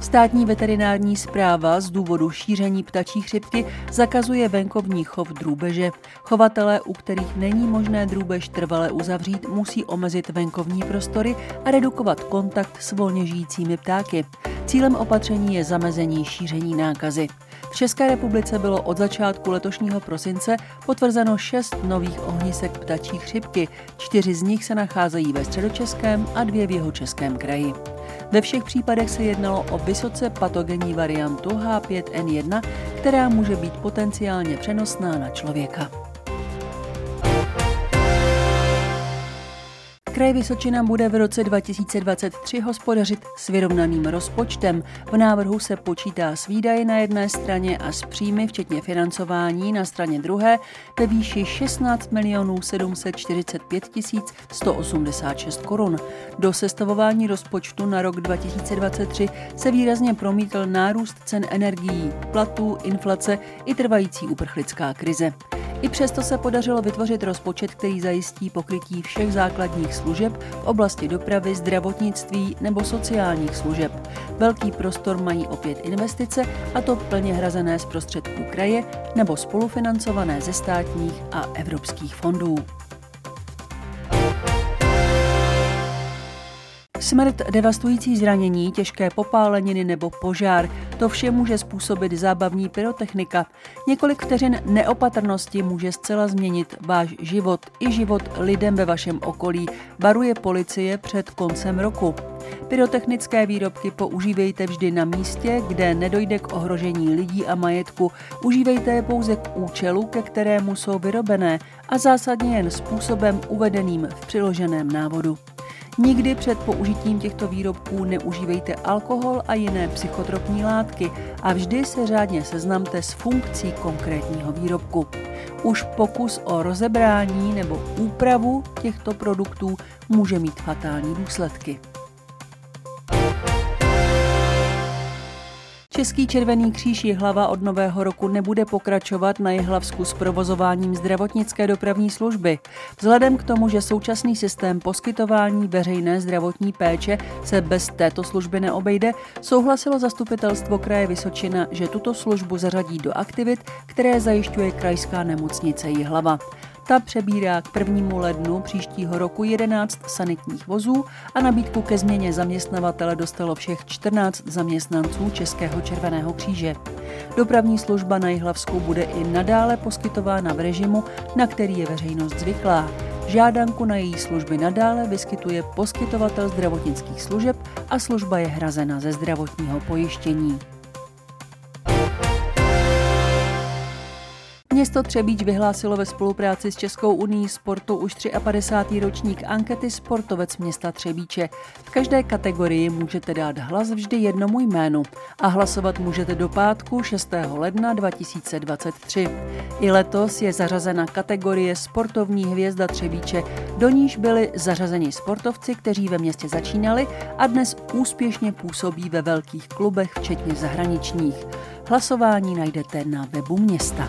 Státní veterinární zpráva z důvodu šíření ptačí chřipky zakazuje venkovní chov drůbeže. Chovatelé, u kterých není možné drůbež trvale uzavřít, musí omezit venkovní prostory a redukovat kontakt s volně žijícími ptáky. Cílem opatření je zamezení šíření nákazy. V České republice bylo od začátku letošního prosince potvrzeno šest nových ohnisek ptačí chřipky. Čtyři z nich se nacházejí ve středočeském a dvě v jeho českém kraji. Ve všech případech se jednalo o vysoce patogenní variantu H5N1, která může být potenciálně přenosná na člověka. Kraj Vysočina bude v roce 2023 hospodařit s vyrovnaným rozpočtem. V návrhu se počítá s výdaji na jedné straně a s příjmy, včetně financování, na straně druhé ve výši 16 milionů 745 tisíc 186 korun. Do sestavování rozpočtu na rok 2023 se výrazně promítl nárůst cen energií, platů, inflace i trvající uprchlická krize. I přesto se podařilo vytvořit rozpočet, který zajistí pokrytí všech základních služeb v oblasti dopravy, zdravotnictví nebo sociálních služeb. Velký prostor mají opět investice, a to plně hrazené z prostředků kraje nebo spolufinancované ze státních a evropských fondů. Smrt, devastující zranění, těžké popáleniny nebo požár, to vše může způsobit zábavní pyrotechnika. Několik vteřin neopatrnosti může zcela změnit váš život i život lidem ve vašem okolí, varuje policie před koncem roku. Pyrotechnické výrobky používejte vždy na místě, kde nedojde k ohrožení lidí a majetku. Užívejte je pouze k účelu, ke kterému jsou vyrobené a zásadně jen způsobem uvedeným v přiloženém návodu. Nikdy před použitím těchto výrobků neužívejte alkohol a jiné psychotropní látky a vždy se řádně seznamte s funkcí konkrétního výrobku. Už pokus o rozebrání nebo úpravu těchto produktů může mít fatální důsledky. Český červený kříž Jihlava od nového roku nebude pokračovat na Jihlavsku s provozováním zdravotnické dopravní služby. Vzhledem k tomu, že současný systém poskytování veřejné zdravotní péče se bez této služby neobejde, souhlasilo zastupitelstvo kraje Vysočina, že tuto službu zařadí do aktivit, které zajišťuje krajská nemocnice Jihlava. Ta přebírá k 1. lednu příštího roku 11 sanitních vozů a nabídku ke změně zaměstnavatele dostalo všech 14 zaměstnanců Českého červeného kříže. Dopravní služba na Jihlavsku bude i nadále poskytována v režimu, na který je veřejnost zvyklá. Žádanku na její služby nadále vyskytuje poskytovatel zdravotnických služeb a služba je hrazena ze zdravotního pojištění. Město Třebíč vyhlásilo ve spolupráci s Českou unii sportu už 53. ročník ankety Sportovec města Třebíče. V každé kategorii můžete dát hlas vždy jednomu jménu a hlasovat můžete do pátku 6. ledna 2023. I letos je zařazena kategorie Sportovní hvězda Třebíče, do níž byli zařazeni sportovci, kteří ve městě začínali a dnes úspěšně působí ve velkých klubech, včetně zahraničních. Hlasování najdete na webu města.